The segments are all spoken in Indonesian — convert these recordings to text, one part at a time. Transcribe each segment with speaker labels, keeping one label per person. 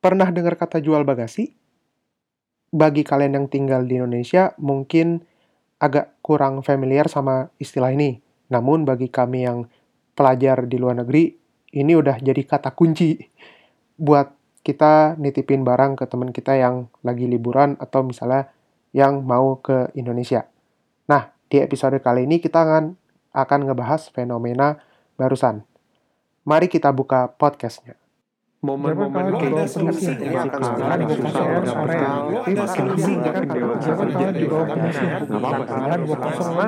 Speaker 1: Pernah dengar kata jual bagasi? Bagi kalian yang tinggal di Indonesia, mungkin agak kurang familiar sama istilah ini. Namun bagi kami yang pelajar di luar negeri, ini udah jadi kata kunci buat kita nitipin barang ke teman kita yang lagi liburan atau misalnya yang mau ke Indonesia. Nah, di episode kali ini kita akan, akan ngebahas fenomena barusan. Mari kita buka podcastnya momen-momen kayak gitu ini akan sangat susah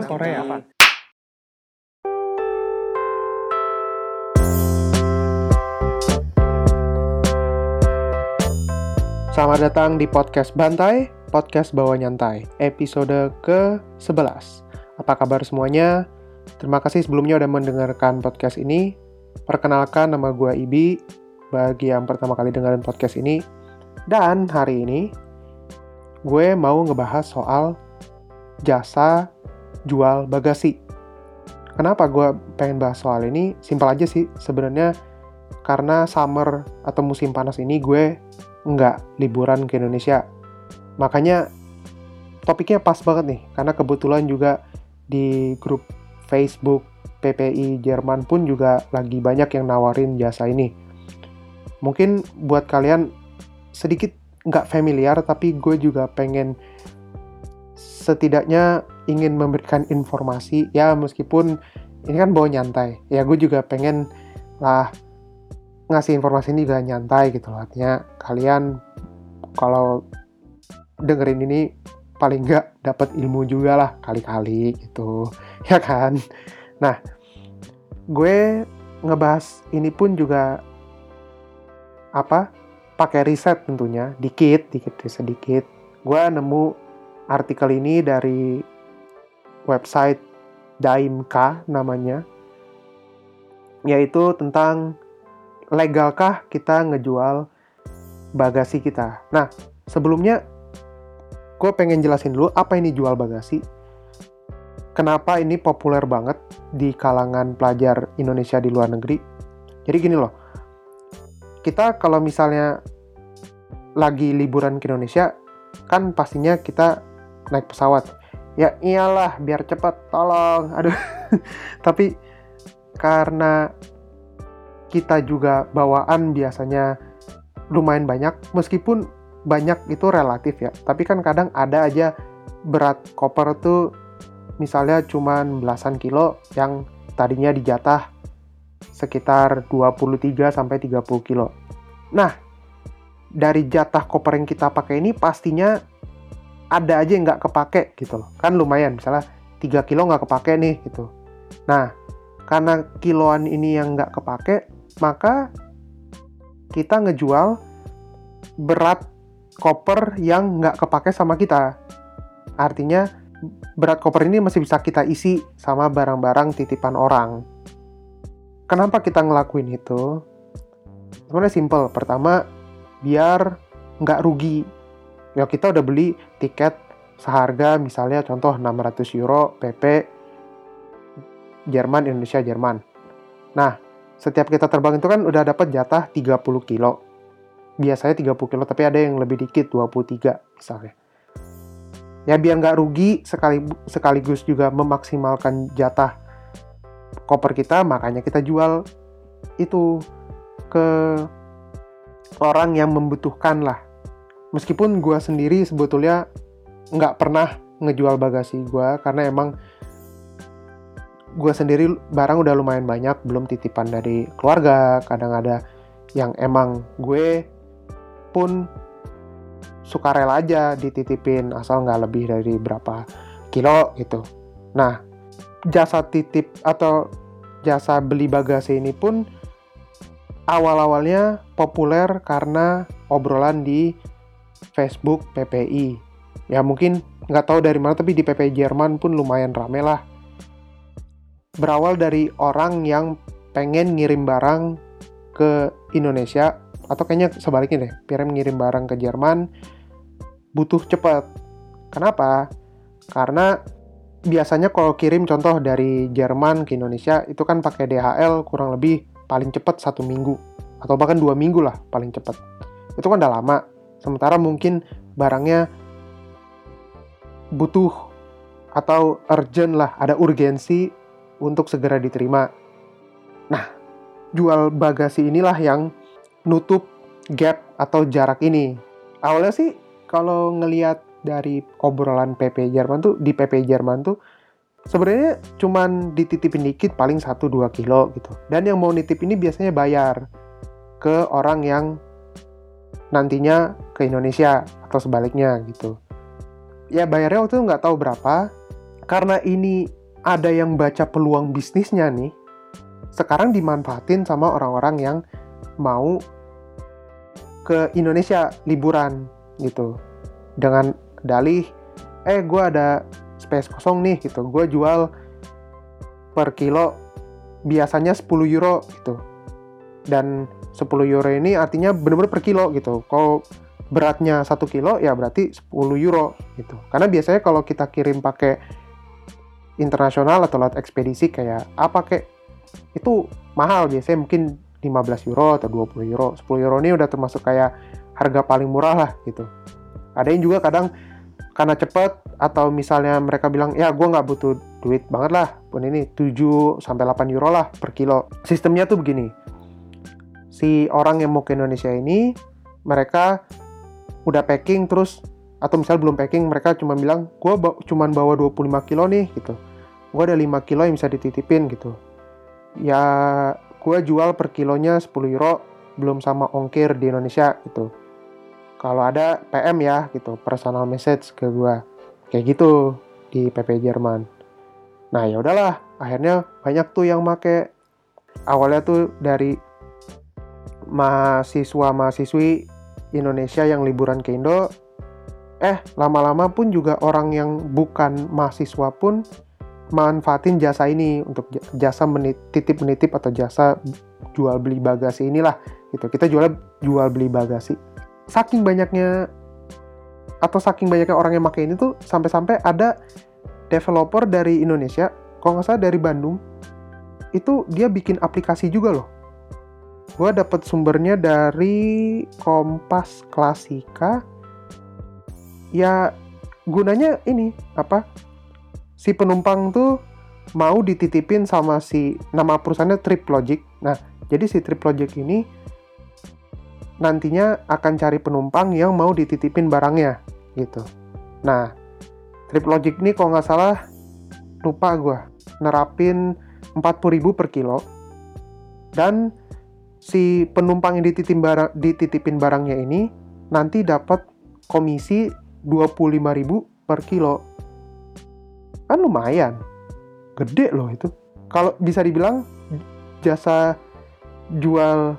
Speaker 1: Korea Selamat datang di podcast Bantai, podcast bawa nyantai, episode ke-11. Apa kabar semuanya? Terima kasih sebelumnya udah mendengarkan podcast ini. Perkenalkan nama gue Ibi, bagi yang pertama kali dengerin podcast ini. Dan hari ini gue mau ngebahas soal jasa jual bagasi. Kenapa gue pengen bahas soal ini? Simpel aja sih, sebenarnya karena summer atau musim panas ini gue nggak liburan ke Indonesia. Makanya topiknya pas banget nih, karena kebetulan juga di grup Facebook PPI Jerman pun juga lagi banyak yang nawarin jasa ini mungkin buat kalian sedikit nggak familiar tapi gue juga pengen setidaknya ingin memberikan informasi. Ya meskipun ini kan bawa nyantai. Ya gue juga pengen lah ngasih informasi ini juga nyantai gitu loh. Artinya kalian kalau dengerin ini paling nggak dapat ilmu juga lah kali-kali gitu. Ya kan? Nah gue ngebahas ini pun juga apa pakai riset tentunya. Dikit dikit sedikit gue nemu artikel ini dari website Daimka namanya. Yaitu tentang legalkah kita ngejual bagasi kita. Nah sebelumnya gue pengen jelasin dulu apa ini jual bagasi. Kenapa ini populer banget di kalangan pelajar Indonesia di luar negeri? Jadi gini loh kita kalau misalnya lagi liburan ke Indonesia kan pastinya kita naik pesawat. Ya iyalah biar cepat tolong. Aduh. Tapi karena kita juga bawaan biasanya lumayan banyak meskipun banyak itu relatif ya. Tapi kan kadang ada aja berat koper tuh misalnya cuman belasan kilo yang tadinya dijatah sekitar 23 sampai 30 kilo. Nah, dari jatah koper yang kita pakai ini pastinya ada aja yang nggak kepake gitu loh. Kan lumayan, misalnya 3 kilo nggak kepake nih gitu. Nah, karena kiloan ini yang nggak kepake, maka kita ngejual berat koper yang nggak kepake sama kita. Artinya berat koper ini masih bisa kita isi sama barang-barang titipan orang. Kenapa kita ngelakuin itu? Sebenarnya simple. Pertama, biar nggak rugi. Ya kita udah beli tiket seharga misalnya contoh 600 euro PP Jerman Indonesia Jerman. Nah, setiap kita terbang itu kan udah dapat jatah 30 kilo. Biasanya 30 kilo, tapi ada yang lebih dikit, 23 misalnya. Ya biar nggak rugi sekali, sekaligus juga memaksimalkan jatah koper kita makanya kita jual itu ke orang yang membutuhkan lah. Meskipun gue sendiri sebetulnya nggak pernah ngejual bagasi gue karena emang gue sendiri barang udah lumayan banyak belum titipan dari keluarga kadang ada yang emang gue pun suka rela aja dititipin asal nggak lebih dari berapa kilo gitu. Nah jasa titip atau jasa beli bagasi ini pun awal-awalnya populer karena obrolan di Facebook PPI. Ya mungkin nggak tahu dari mana tapi di PPI Jerman pun lumayan rame lah. Berawal dari orang yang pengen ngirim barang ke Indonesia atau kayaknya sebaliknya deh, pengen ngirim barang ke Jerman butuh cepat. Kenapa? Karena biasanya kalau kirim contoh dari Jerman ke Indonesia itu kan pakai DHL kurang lebih paling cepat satu minggu. Atau bahkan dua minggu lah paling cepat itu kan udah lama. Sementara mungkin barangnya butuh atau urgent lah ada urgensi untuk segera diterima. Nah jual bagasi inilah yang nutup gap atau jarak ini. Awalnya sih kalau ngelihat dari obrolan PP Jerman tuh di PP Jerman tuh sebenarnya cuman dititipin dikit paling 1-2 kilo gitu. Dan yang mau nitip ini biasanya bayar ke orang yang nantinya ke Indonesia atau sebaliknya gitu. Ya bayarnya waktu itu nggak tahu berapa. Karena ini ada yang baca peluang bisnisnya nih sekarang dimanfaatin sama orang-orang yang mau ke Indonesia liburan gitu. Dengan dalih eh gue ada space kosong nih gitu. Gue jual per kilo biasanya 10 euro gitu. Dan 10 euro ini artinya bener-bener per kilo gitu. Kalau beratnya satu kilo ya berarti 10 euro gitu. Karena biasanya kalau kita kirim pakai internasional atau lewat ekspedisi kayak apa kayak itu mahal. Biasanya mungkin 15 euro atau 20 euro. 10 euro ini udah termasuk kayak harga paling murah lah gitu. Ada yang juga kadang karena cepet atau misalnya mereka bilang ya gue nggak butuh duit banget lah pun ini 7 sampai 8 euro lah per kilo. Sistemnya tuh begini. Si orang yang mau ke Indonesia ini mereka udah packing terus atau misal belum packing mereka cuma bilang gue ba cuman bawa 25 kilo nih gitu. Gue ada 5 kilo yang bisa dititipin gitu. Ya gue jual per kilonya 10 euro belum sama ongkir di Indonesia gitu kalau ada PM ya gitu. Personal message ke gue kayak gitu di PP Jerman. Nah ya udahlah. Akhirnya banyak tuh yang make. Awalnya tuh dari mahasiswa mahasiswi Indonesia yang liburan ke Indo. Eh lama-lama pun juga orang yang bukan mahasiswa pun manfaatin jasa ini untuk jasa menitip menitip atau jasa jual beli bagasi inilah gitu. Kita jual jual beli bagasi saking banyaknya atau saking banyaknya orang yang pakai ini tuh sampai-sampai ada developer dari Indonesia kalau nggak salah dari Bandung itu dia bikin aplikasi juga loh. Gue dapet sumbernya dari Kompas Klasika. Ya gunanya ini apa si penumpang tuh mau dititipin sama si nama perusahaannya Trip Logic. Nah jadi si Trip Logic ini nantinya akan cari penumpang yang mau dititipin barangnya gitu nah Trip Logic ini kalau nggak salah lupa gue nerapin 40.000 per kilo dan si penumpang yang dititipin, barang, dititipin barangnya ini nanti dapat komisi 25.000 per kilo. Kan lumayan. Gede loh itu. Kalau bisa dibilang jasa jual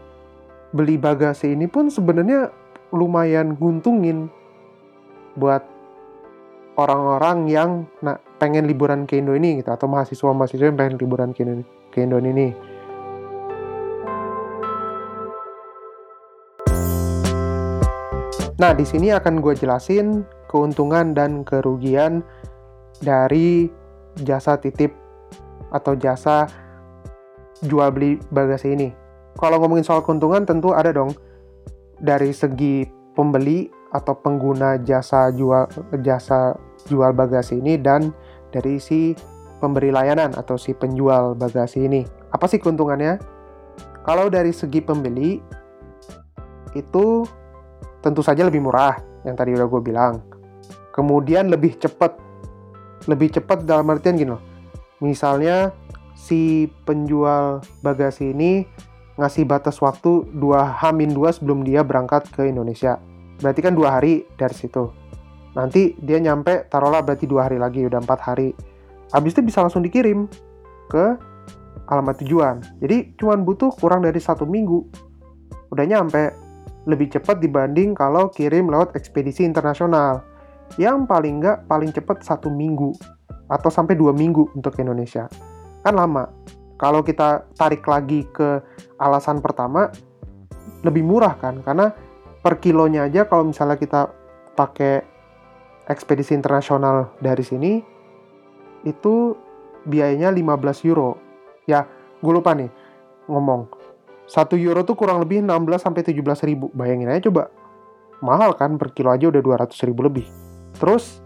Speaker 1: beli bagasi ini pun sebenarnya lumayan nguntungin buat orang-orang yang nah, pengen liburan ke Indo ini gitu atau mahasiswa-mahasiswa yang pengen liburan ke Indo, ke Indo ini. Nah, di sini akan gue jelasin keuntungan dan kerugian dari jasa titip atau jasa jual beli bagasi ini. Kalau ngomongin soal keuntungan tentu ada dong dari segi pembeli atau pengguna jasa jual jasa jual bagasi ini dan dari si pemberi layanan atau si penjual bagasi ini. Apa sih keuntungannya? Kalau dari segi pembeli itu tentu saja lebih murah yang tadi udah gue bilang kemudian lebih cepat lebih cepat dalam artian gini loh misalnya si penjual bagasi ini ngasih batas waktu 2 hamin 2 sebelum dia berangkat ke Indonesia. Berarti kan dua hari dari situ. Nanti dia nyampe taruhlah berarti dua hari lagi udah empat hari. Habis itu bisa langsung dikirim ke alamat tujuan. Jadi cuman butuh kurang dari satu minggu udah nyampe. Lebih cepat dibanding kalau kirim lewat ekspedisi internasional. Yang paling nggak paling cepat satu minggu atau sampai dua minggu untuk Indonesia. Kan lama kalau kita tarik lagi ke alasan pertama lebih murah kan? Karena per kilonya aja kalau misalnya kita pakai ekspedisi internasional dari sini itu biayanya 15 euro. Ya gue lupa nih ngomong. 1 euro tuh kurang lebih 16 sampai 17 ribu. Bayangin aja coba. Mahal kan? Per kilo aja udah 200 ribu lebih. Terus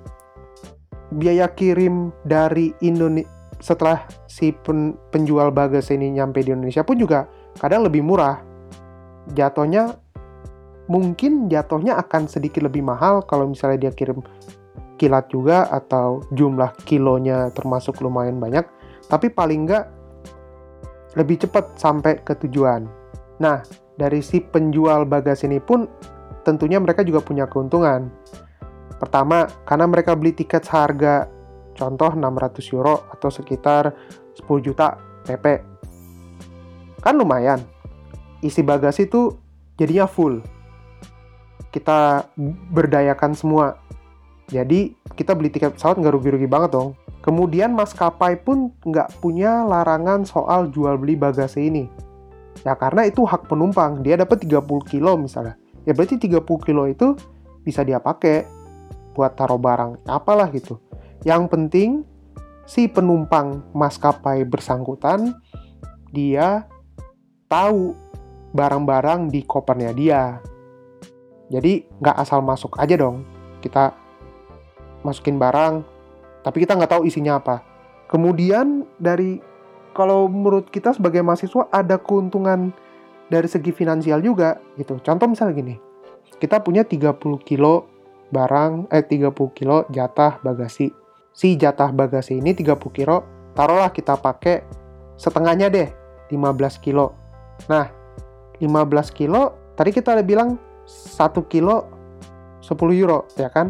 Speaker 1: biaya kirim dari Indonesia setelah si pen, penjual bagasi ini nyampe di Indonesia pun juga kadang lebih murah. Jatuhnya mungkin jatuhnya akan sedikit lebih mahal kalau misalnya dia kirim kilat juga atau jumlah kilonya termasuk lumayan banyak. Tapi paling enggak lebih cepat sampai ke tujuan. Nah dari si penjual bagasi ini pun tentunya mereka juga punya keuntungan. Pertama, karena mereka beli tiket seharga contoh 600 euro atau sekitar 10 juta PP. Kan lumayan. Isi bagasi itu jadinya full. Kita berdayakan semua. Jadi kita beli tiket pesawat nggak rugi-rugi banget dong. Kemudian maskapai pun nggak punya larangan soal jual beli bagasi ini. Ya karena itu hak penumpang, dia dapat 30 kilo misalnya. Ya berarti 30 kilo itu bisa dia pakai buat taruh barang, apalah gitu. Yang penting si penumpang maskapai bersangkutan dia tahu barang-barang di kopernya dia. Jadi nggak asal masuk aja dong. Kita masukin barang, tapi kita nggak tahu isinya apa. Kemudian dari kalau menurut kita sebagai mahasiswa ada keuntungan dari segi finansial juga gitu. Contoh misalnya gini, kita punya 30 kilo barang eh 30 kilo jatah bagasi. Si jatah bagasi ini 30 kilo, taruhlah kita pakai setengahnya deh, 15 kilo. Nah, 15 kilo, tadi kita bilang 1 kilo 10 euro, ya kan?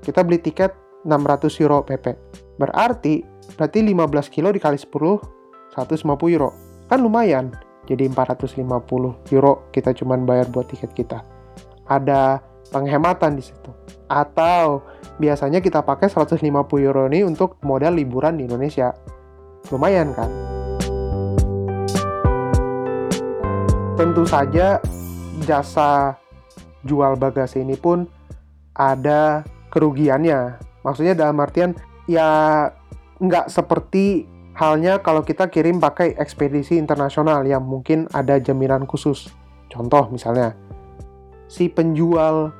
Speaker 1: Kita beli tiket 600 euro PP. Berarti, berarti 15 kilo dikali 10, 150 euro. Kan lumayan. Jadi 450 euro kita cuman bayar buat tiket kita. Ada penghematan di situ. Atau biasanya kita pakai 150 euro ini untuk modal liburan di Indonesia. Lumayan kan? Tentu saja jasa jual bagasi ini pun ada kerugiannya. Maksudnya dalam artian ya nggak seperti halnya kalau kita kirim pakai ekspedisi internasional yang mungkin ada jaminan khusus. Contoh misalnya, si penjual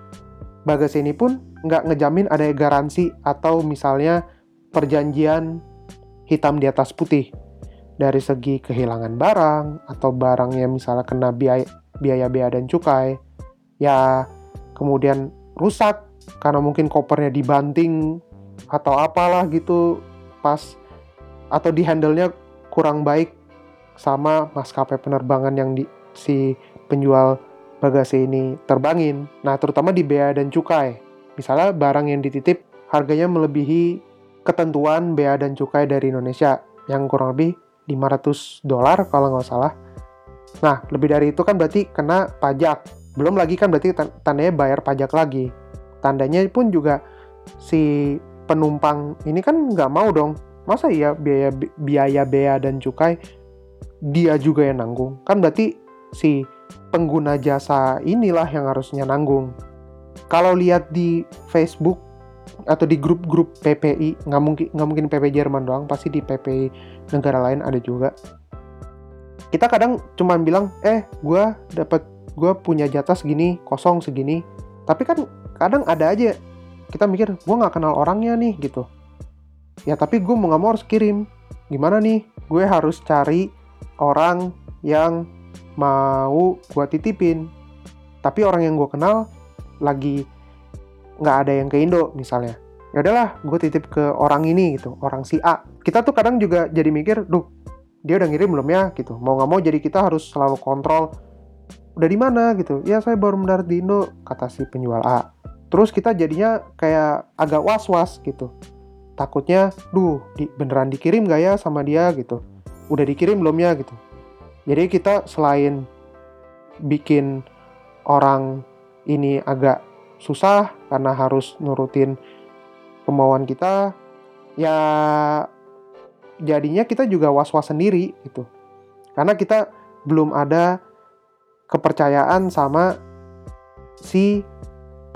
Speaker 1: bagasi ini pun nggak ngejamin ada garansi atau misalnya perjanjian hitam di atas putih. Dari segi kehilangan barang atau barangnya misalnya kena biaya biaya bea dan cukai ya kemudian rusak karena mungkin kopernya dibanting atau apalah gitu pas atau di handle-nya kurang baik sama maskapai penerbangan yang di si penjual bagasi ini terbangin. Nah, terutama di bea dan cukai. Misalnya barang yang dititip harganya melebihi ketentuan bea dan cukai dari Indonesia yang kurang lebih 500 dolar kalau nggak salah. Nah, lebih dari itu kan berarti kena pajak. Belum lagi kan berarti tandanya bayar pajak lagi. Tandanya pun juga si penumpang ini kan nggak mau dong. Masa iya biaya biaya bea dan cukai dia juga yang nanggung? Kan berarti si pengguna jasa inilah yang harusnya nanggung. Kalau lihat di Facebook atau di grup-grup PPI, nggak mungkin nggak mungkin PP Jerman doang, pasti di PPI negara lain ada juga. Kita kadang cuma bilang, eh, gue dapat gue punya jatah segini, kosong segini. Tapi kan kadang ada aja kita mikir, gue nggak kenal orangnya nih gitu. Ya tapi gue mau nggak mau harus kirim. Gimana nih? Gue harus cari orang yang mau gue titipin. Tapi orang yang gue kenal lagi nggak ada yang ke Indo misalnya. Ya udahlah gue titip ke orang ini gitu orang si A. Kita tuh kadang juga jadi mikir duh dia udah ngirim belum ya? Gitu. Mau nggak mau jadi kita harus selalu kontrol udah di mana? Gitu. Ya saya baru mendarat di Indo kata si penjual A. Terus kita jadinya kayak agak was-was gitu. Takutnya duh di, beneran dikirim gak ya sama dia? Gitu. Udah dikirim belum ya? Gitu jadi kita selain bikin orang ini agak susah karena harus nurutin kemauan kita, ya jadinya kita juga was-was sendiri gitu. Karena kita belum ada kepercayaan sama si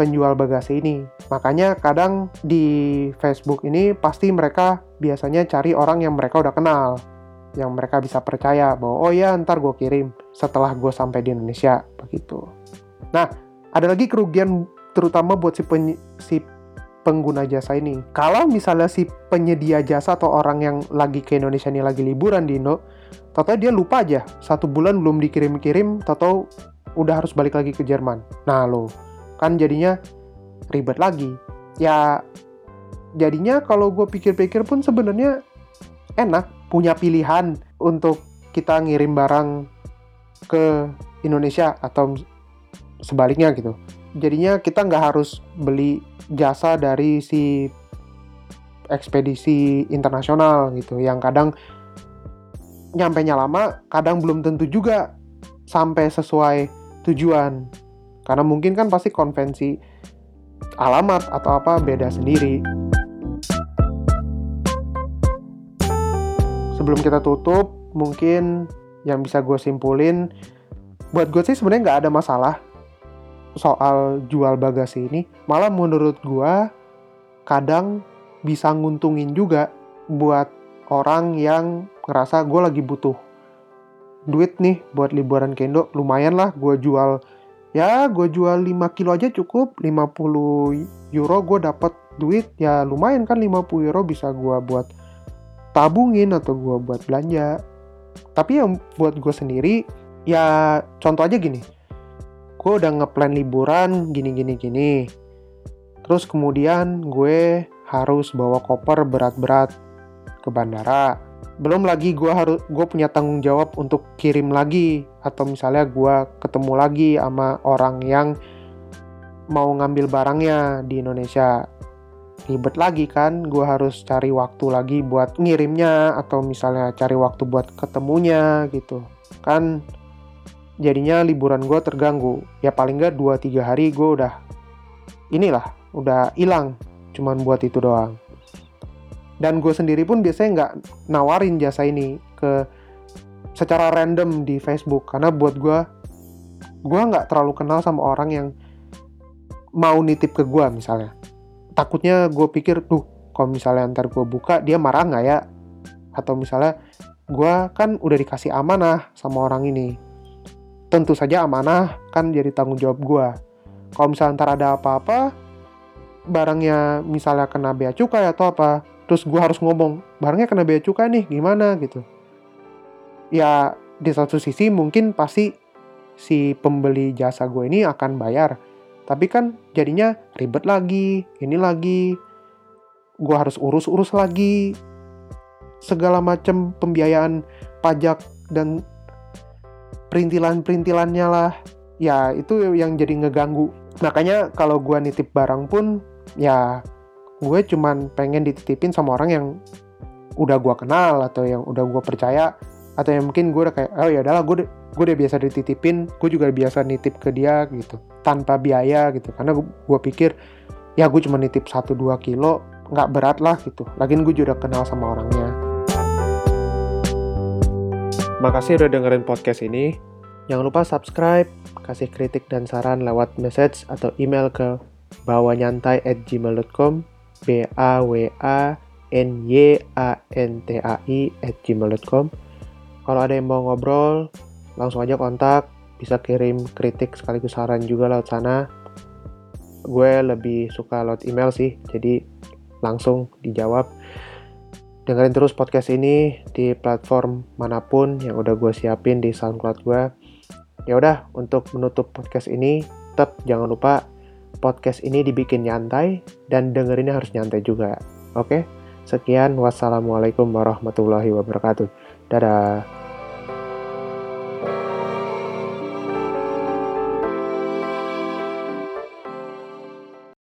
Speaker 1: penjual bagasi ini. Makanya kadang di Facebook ini pasti mereka biasanya cari orang yang mereka udah kenal yang mereka bisa percaya bahwa oh ya ntar gue kirim setelah gue sampai di Indonesia begitu. Nah ada lagi kerugian terutama buat si, pen, si pengguna jasa ini. Kalau misalnya si penyedia jasa atau orang yang lagi ke Indonesia ini lagi liburan di Indo, tahu dia lupa aja satu bulan belum dikirim-kirim, tahu udah harus balik lagi ke Jerman. Nah lo, kan jadinya ribet lagi. Ya jadinya kalau gue pikir-pikir pun sebenarnya enak punya pilihan untuk kita ngirim barang ke Indonesia atau sebaliknya gitu. Jadinya kita nggak harus beli jasa dari si ekspedisi internasional gitu yang kadang nyampe nya lama kadang belum tentu juga sampai sesuai tujuan karena mungkin kan pasti konvensi alamat atau apa beda sendiri sebelum kita tutup mungkin yang bisa gue simpulin buat gue sih sebenarnya nggak ada masalah soal jual bagasi ini. Malah menurut gua kadang bisa nguntungin juga buat orang yang ngerasa gue lagi butuh duit nih buat liburan ke Indo. Lumayan lah gue jual ya gue jual 5 kilo aja cukup 50 euro gue dapat duit. Ya lumayan kan 50 euro bisa gue buat tabungin atau gue buat belanja. Tapi yang buat gue sendiri ya contoh aja gini. Gue udah ngeplan liburan gini gini gini. Terus kemudian gue harus bawa koper berat-berat ke bandara. Belum lagi gue harus gue punya tanggung jawab untuk kirim lagi atau misalnya gue ketemu lagi sama orang yang mau ngambil barangnya di Indonesia ribet lagi kan gue harus cari waktu lagi buat ngirimnya atau misalnya cari waktu buat ketemunya gitu. Kan jadinya liburan gue terganggu. Ya paling nggak 2-3 hari gue udah inilah udah hilang cuman buat itu doang. Dan gue sendiri pun biasanya nggak nawarin jasa ini ke secara random di Facebook. Karena buat gue gue nggak terlalu kenal sama orang yang mau nitip ke gue misalnya takutnya gue pikir tuh kalau misalnya ntar gue buka dia marah nggak ya atau misalnya gue kan udah dikasih amanah sama orang ini tentu saja amanah kan jadi tanggung jawab gue. Kalau misalnya ntar ada apa-apa, barangnya misalnya kena bea cukai atau apa, terus gue harus ngomong, barangnya kena bea cukai nih, gimana gitu. Ya, di satu sisi mungkin pasti si pembeli jasa gue ini akan bayar. Tapi kan jadinya ribet lagi, ini lagi, gue harus urus-urus lagi, segala macam pembiayaan pajak dan perintilan-perintilannya lah. Ya itu yang jadi ngeganggu. Makanya kalau gue nitip barang pun ya gue cuman pengen dititipin sama orang yang udah gue kenal atau yang udah gue percaya atau yang mungkin gue udah kayak oh ya udahlah gue gue udah biasa dititipin gue juga biasa nitip ke dia gitu tanpa biaya gitu. Karena gue pikir ya gue cuma nitip 1-2 kilo nggak berat lah gitu. Lagian gue juga kenal sama orangnya. Makasih udah dengerin podcast ini. Jangan lupa subscribe, kasih kritik dan saran lewat message atau email ke bawanyantai at gmail.com b a w a n y a n t a i at gmail.com Kalau ada yang mau ngobrol, langsung aja kontak, bisa kirim kritik sekaligus saran juga lewat sana. Gue lebih suka lewat email sih, jadi langsung dijawab dengerin terus podcast ini di platform mana pun yang udah gue siapin di SoundCloud gue. Ya udah, untuk menutup podcast ini, tetap jangan lupa podcast ini dibikin nyantai dan dengerinnya harus nyantai juga. Oke? Sekian, wassalamualaikum warahmatullahi wabarakatuh. Dadah.